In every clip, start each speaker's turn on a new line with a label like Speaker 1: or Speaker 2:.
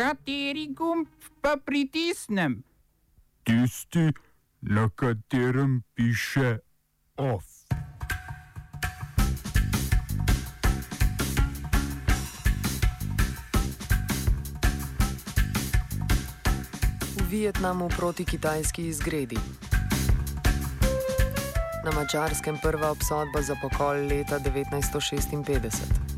Speaker 1: Kateri gumb pa pritisnem?
Speaker 2: Tisti, na katerem piše OF.
Speaker 3: V Vietnamu proti kitajski izgredi. Na mačarskem prva obsodba za pokol leta 1956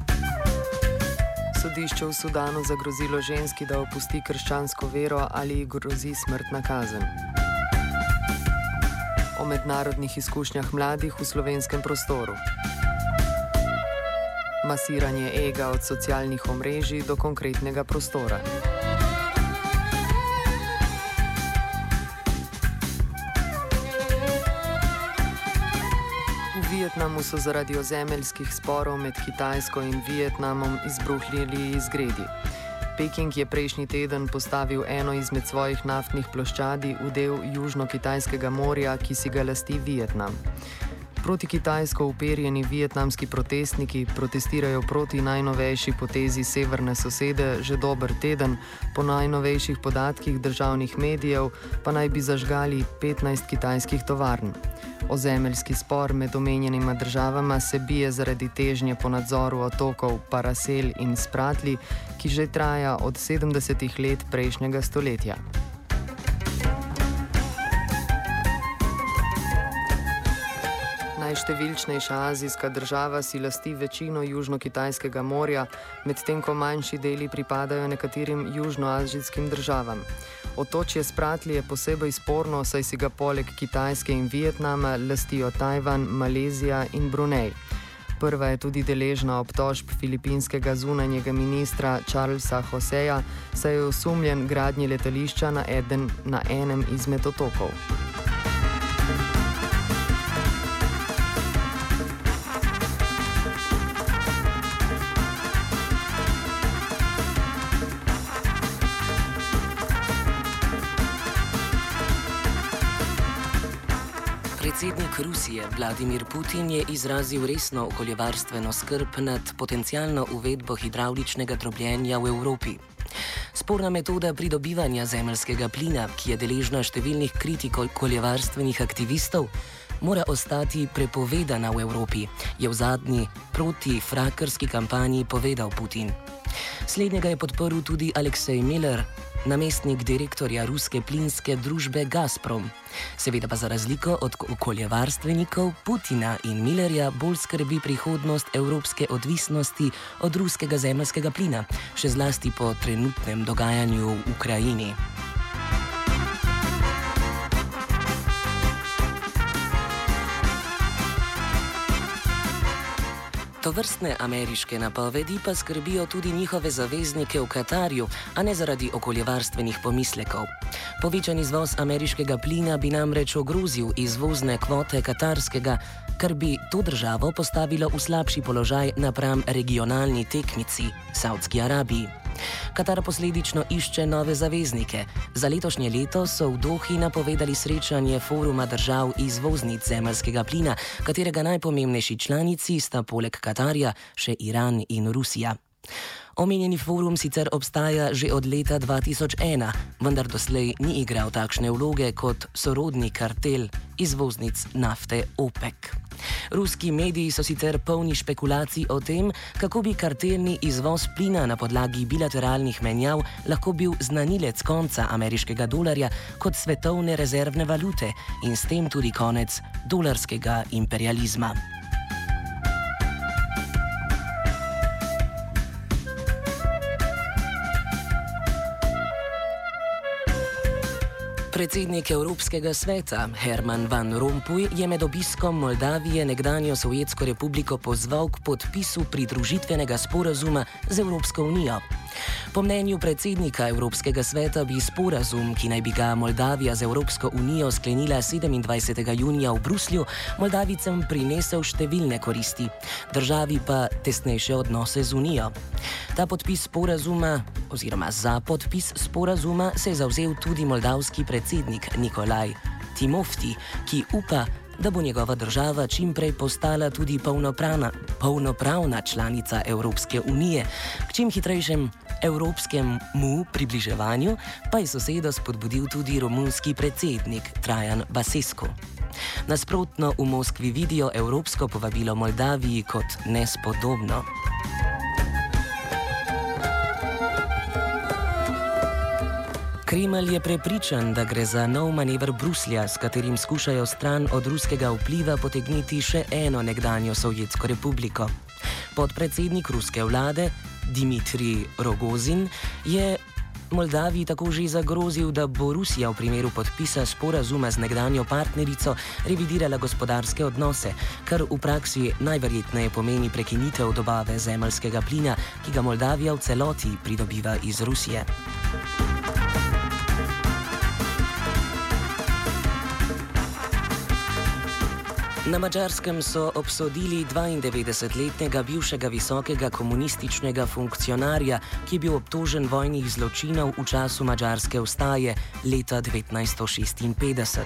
Speaker 3: sodišče v Sudanu zagrozilo ženski, da opusti krščansko vero ali ji grozi smrtna kazen. O mednarodnih izkušnjah mladih v slovenskem prostoru. Masiranje ega od socialnih omrežij do konkretnega prostora. Vietnamu so zaradi ozemeljskih sporov med Kitajsko in Vietnamom izbruhnili izgredi. Peking je prejšnji teden postavil eno izmed svojih naftnih ploščadi v del Južno-Kitajskega morja, ki si ga lasti Vietnam. Proti kitajsko uperjeni vietnamski protestniki protestirajo proti najnovejši potezi severne sosede že dober teden, po najnovejših podatkih državnih medijev pa naj bi zažgali 15 kitajskih tovarn. Ozemeljski spor med omenjenima državama se bije zaradi težnje po nadzoru otokov Parasel in Spratli, ki že traja od 70-ih let prejšnjega stoletja. Najštevilčnejša azijska država si lasti večino Južno-Kitajskega morja, medtem ko manjši deli pripadajo nekaterim južnoazijskim državam. Otočje Spratli je posebej sporno, saj si ga poleg Kitajske in Vietnama lastijo Tajvan, Malezija in Brunei. Prva je tudi deležna obtožb filipinskega zunanjega ministra Charlesa Joseja, saj je osumljen gradnje letališča na, eden, na enem izmed otokov.
Speaker 4: Predsednik Rusije Vladimir Putin je izrazil resno okoljevarstveno skrb nad potencijalno uvedbo hidravličnega drobljenja v Evropi. Sporna metoda pridobivanja zemljskega plina, ki je deležna številnih kritik okoljevarstvenih aktivistov, mora ostati prepovedana v Evropi, je v zadnji proti-frakarski kampanji povedal Putin. Slednjega je podporil tudi Aleksej Miller, namestnik direktorja ruske plinske družbe Gazprom. Seveda pa za razliko od okoljevarstvenikov Putina in Millerja bolj skrbi prihodnost evropske odvisnosti od ruskega zemljskega plina, še zlasti po trenutnem dogajanju v Ukrajini. Vrstne ameriške napovedi pa skrbijo tudi njihove zaveznike v Katarju, a ne zaradi okoljevarstvenih pomislekov. Povečan izvoz ameriškega plina bi namreč ogrozil izvozne kvote katarskega, kar bi to državo postavilo v slabši položaj napram regionalni tekmici Saudski Arabiji. Katar posledično išče nove zaveznike. Za letošnje leto so v Dohi napovedali srečanje foruma držav izvoznic zemljskega plina, katerega najpomembnejši članici sta poleg Katarja še Iran in Rusija. Omenjeni forum sicer obstaja že od leta 2001, vendar doslej ni igral takšne vloge kot sorodni kartel izvoznic nafte OPEC. Ruski mediji so sicer polni špekulacij o tem, kako bi kartelni izvoz plina na podlagi bilateralnih menjav lahko bil znanilec konca ameriškega dolarja kot svetovne rezervne valute in s tem tudi konec dolarskega imperializma. Predsednik Evropskega sveta Herman Van Rompuy je med obiskom Moldavije nekdanjo Sovjetsko republiko pozval k podpisu pridružitvenega sporazuma z Evropsko unijo. Po mnenju predsednika Evropskega sveta bi sporazum, ki naj bi ga Moldavija z Evropsko unijo sklenila 27. junija v Bruslju, Moldavicem prinesel številne koristi, državi pa tesnejše odnose z unijo. Ta podpis sporazuma, oziroma za podpis sporazuma, se je zauzel tudi moldavski predsednik Nikolaj Timofti, ki upa, da bo njegova država čimprej postala tudi polnopravna, polnopravna članica Evropske unije, k čim hitrejšem Evropskemu približevanju pa je sosedo spodbudil tudi romunski predsednik Trajan Basesko. Nasprotno v Moskvi vidijo evropsko povabilo Moldaviji kot nespodobno. Kremelj je prepričan, da gre za nov manever Bruslja, s katerim skušajo stran od ruskega vpliva potegniti še eno nekdanjo Sovjetsko republiko. Podpredsednik ruske vlade Dimitrij Rogozin je Moldaviji tako že zagrozil, da bo Rusija v primeru podpisa sporazuma z nekdanjo partnerico revidirala gospodarske odnose, kar v praksi najverjetneje pomeni prekinitev dobave zemljskega plina, ki ga Moldavija v celoti pridobiva iz Rusije. Na mačarskem so obsodili 92-letnega bivšega visokega komunističnega funkcionarja, ki je bil obtožen vojnih zločinov v času mačarske ustaje leta 1956.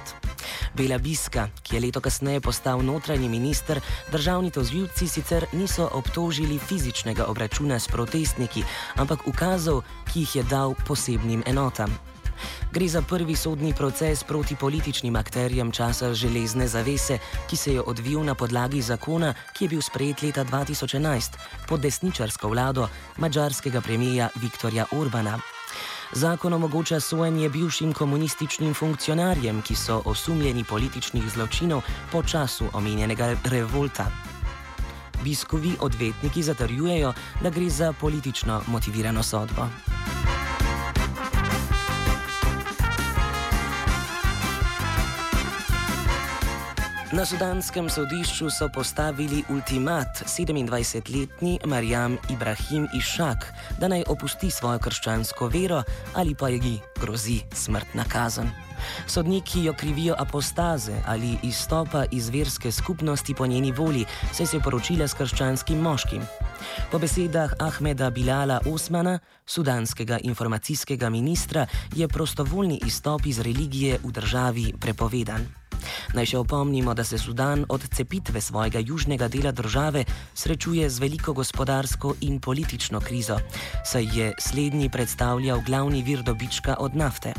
Speaker 4: Bela Biska, ki je leto kasneje postal notranji minister, državni tožilci sicer niso obtožili fizičnega obračuna s protestniki, ampak ukazov, ki jih je dal posebnim enotam. Gre za prvi sodni proces proti političnim akterjem časa železne zavese, ki se je odvil na podlagi zakona, ki je bil sprejet leta 2011 pod desničarsko vlado mađarskega premijeja Viktorja Orbana. Zakon omogoča sojenje bivšim komunističnim funkcionarjem, ki so osumljeni političnih zločinov po času omenjenega revolta. Biskovi odvetniki zatrjujejo, da gre za politično motivirano sodbo. Na sudanskem sodišču so postavili ultimat 27-letni Marjam Ibrahim Išak, da naj opusti svojo krščansko vero ali pa ji grozi smrtna kazen. Sodniki jo krivijo apostaze ali izstopa iz verske skupnosti po njeni volji, saj se je poročila s krščanskim moškim. Po besedah Ahmeda Bilala Osmana, sudanskega informacijskega ministra, je prostovoljni izstop iz religije v državi prepovedan. Naj še opomnimo, da se Sudan od cepitve svojega južnega dela države srečuje z veliko gospodarsko in politično krizo, saj je slednji predstavljal glavni vir dobička od nafte.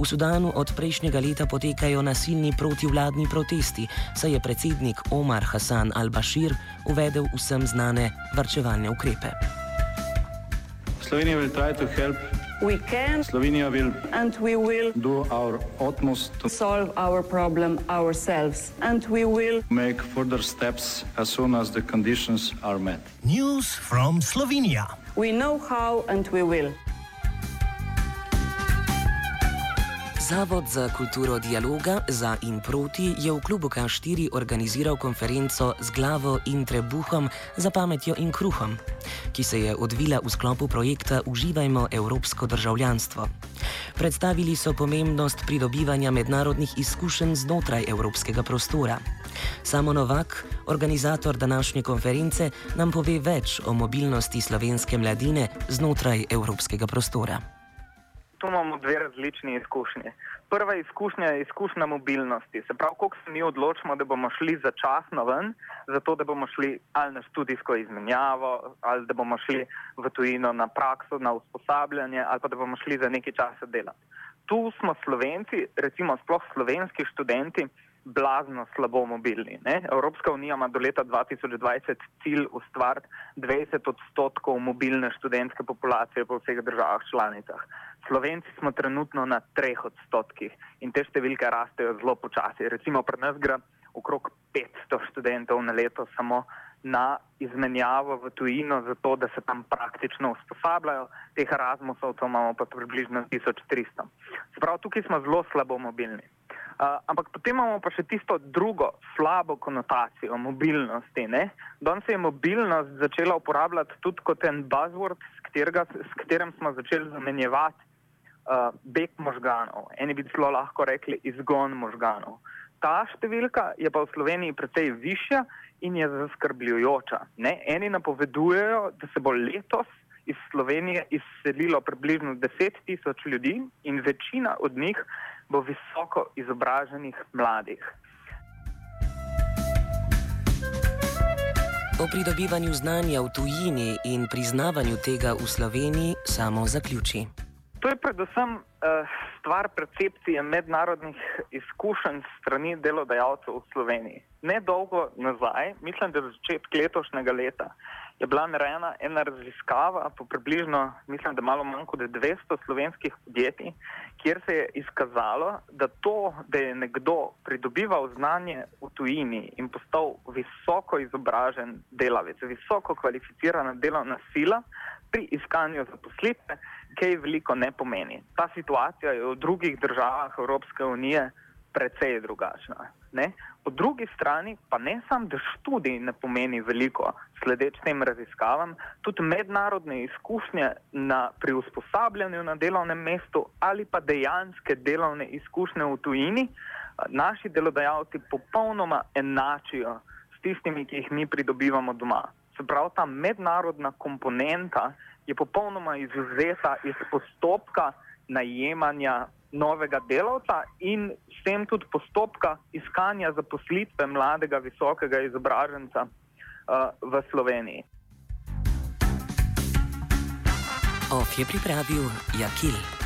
Speaker 4: V Sudanu od prejšnjega leta potekajo nasilni protivladni protesti, saj je predsednik Omar Hassan al-Bashir uvedel vsem znane varčevalne ukrepe.
Speaker 5: Slovenija bo poskušala pomagati. We can. Slovenia will. And we will. Do our utmost to solve our problem ourselves. And we will. Make further steps as soon as the conditions are met.
Speaker 6: News from Slovenia.
Speaker 7: We know how and we will.
Speaker 4: Zavod za kulturo dialoga za in proti je v klubu K4 organiziral konferenco z glavo in trebuhom za pametjo in kruhom, ki se je odvila v sklopu projekta Uživajmo evropsko državljanstvo. Predstavili so pomembnost pridobivanja mednarodnih izkušenj znotraj evropskega prostora. Samo Novak, organizator današnje konference, nam pove več o mobilnosti slovenske mladine znotraj evropskega prostora
Speaker 8: tu imamo dve različni izkušnji. Prva izkušnja je izkušnja mobilnosti. Se pravi, koliko se mi odločimo, da bomo šli začasno ven, zato da bomo šli ali na študijsko izmenjavo, ali da bomo šli v tujino na prakso, na usposabljanje, ali pa da bomo šli za nekaj časa delati. Tu smo Slovenci, recimo sploh slovenski študenti, blazno slabo mobilni. Ne? Evropska unija ima do leta 2020 cilj ustvariti 20 odstotkov mobilne študentske populacije po vseh državah članicah. Slovenci smo trenutno na 3 odstotkih in te številke rastejo zelo počasi. Recimo pri nas gre okrog 500 študentov na leto samo na izmenjavo v tujino, zato da se tam praktično usposabljajo, teh Erasmusov imamo pa približno 1300. Sprav tukaj smo zelo slabo mobilni. Uh, ampak potem imamo pa še tisto drugo slabo konotacijo mobilnosti. Danes se je mobilnost začela uporabljati tudi kot en buzzword, s, katerega, s katerim smo začeli zamenjevati uh, beg možganov. Eni bi celo lahko rekli izgon možganov. Ta številka je pa v Sloveniji precej višja in je zaskrbljujoča. Ne? Eni napovedujejo, da se bo letos iz Slovenije izselilo približno 10 tisoč ljudi in večina od njih bo visoko izobraženih mladih.
Speaker 4: O pridobivanju znanja v tujini in priznavanju tega v Sloveniji samo zaključi.
Speaker 8: To je predvsem uh, stvar percepcije mednarodnih izkušenj strani delodajalcev v Sloveniji. Nedolgo nazaj, mislim, da je začetek letošnjega leta, je bila narejena ena raziskava po približno, mislim, da malo manj kot 200 slovenskih podjetij, kjer se je izkazalo, da to, da je nekdo pridobival znanje v tujini in postal visoko izobražen delavec, visoko kvalificirana delovna sila pri iskanju zaposlitve, kaj veliko ne pomeni. Ta situacija je v drugih državah Evropske unije precej drugačna. Ne? Po drugi strani pa ne samo, da študij ne pomeni veliko, sledeč tem raziskavam, tudi mednarodne izkušnje na, pri usposabljanju na delovnem mestu ali pa dejanske delovne izkušnje v tujini, naši delodajalci popolnoma enačijo s tistimi, ki jih mi pridobivamo doma. Se pravi, ta mednarodna komponenta je popolnoma izuzeta iz postopka najemanja novega delavca in s tem tudi postopka iskanja zaposlitve mladega, visokega izobraženca uh, v Sloveniji.
Speaker 4: OF je pripravil Jakil.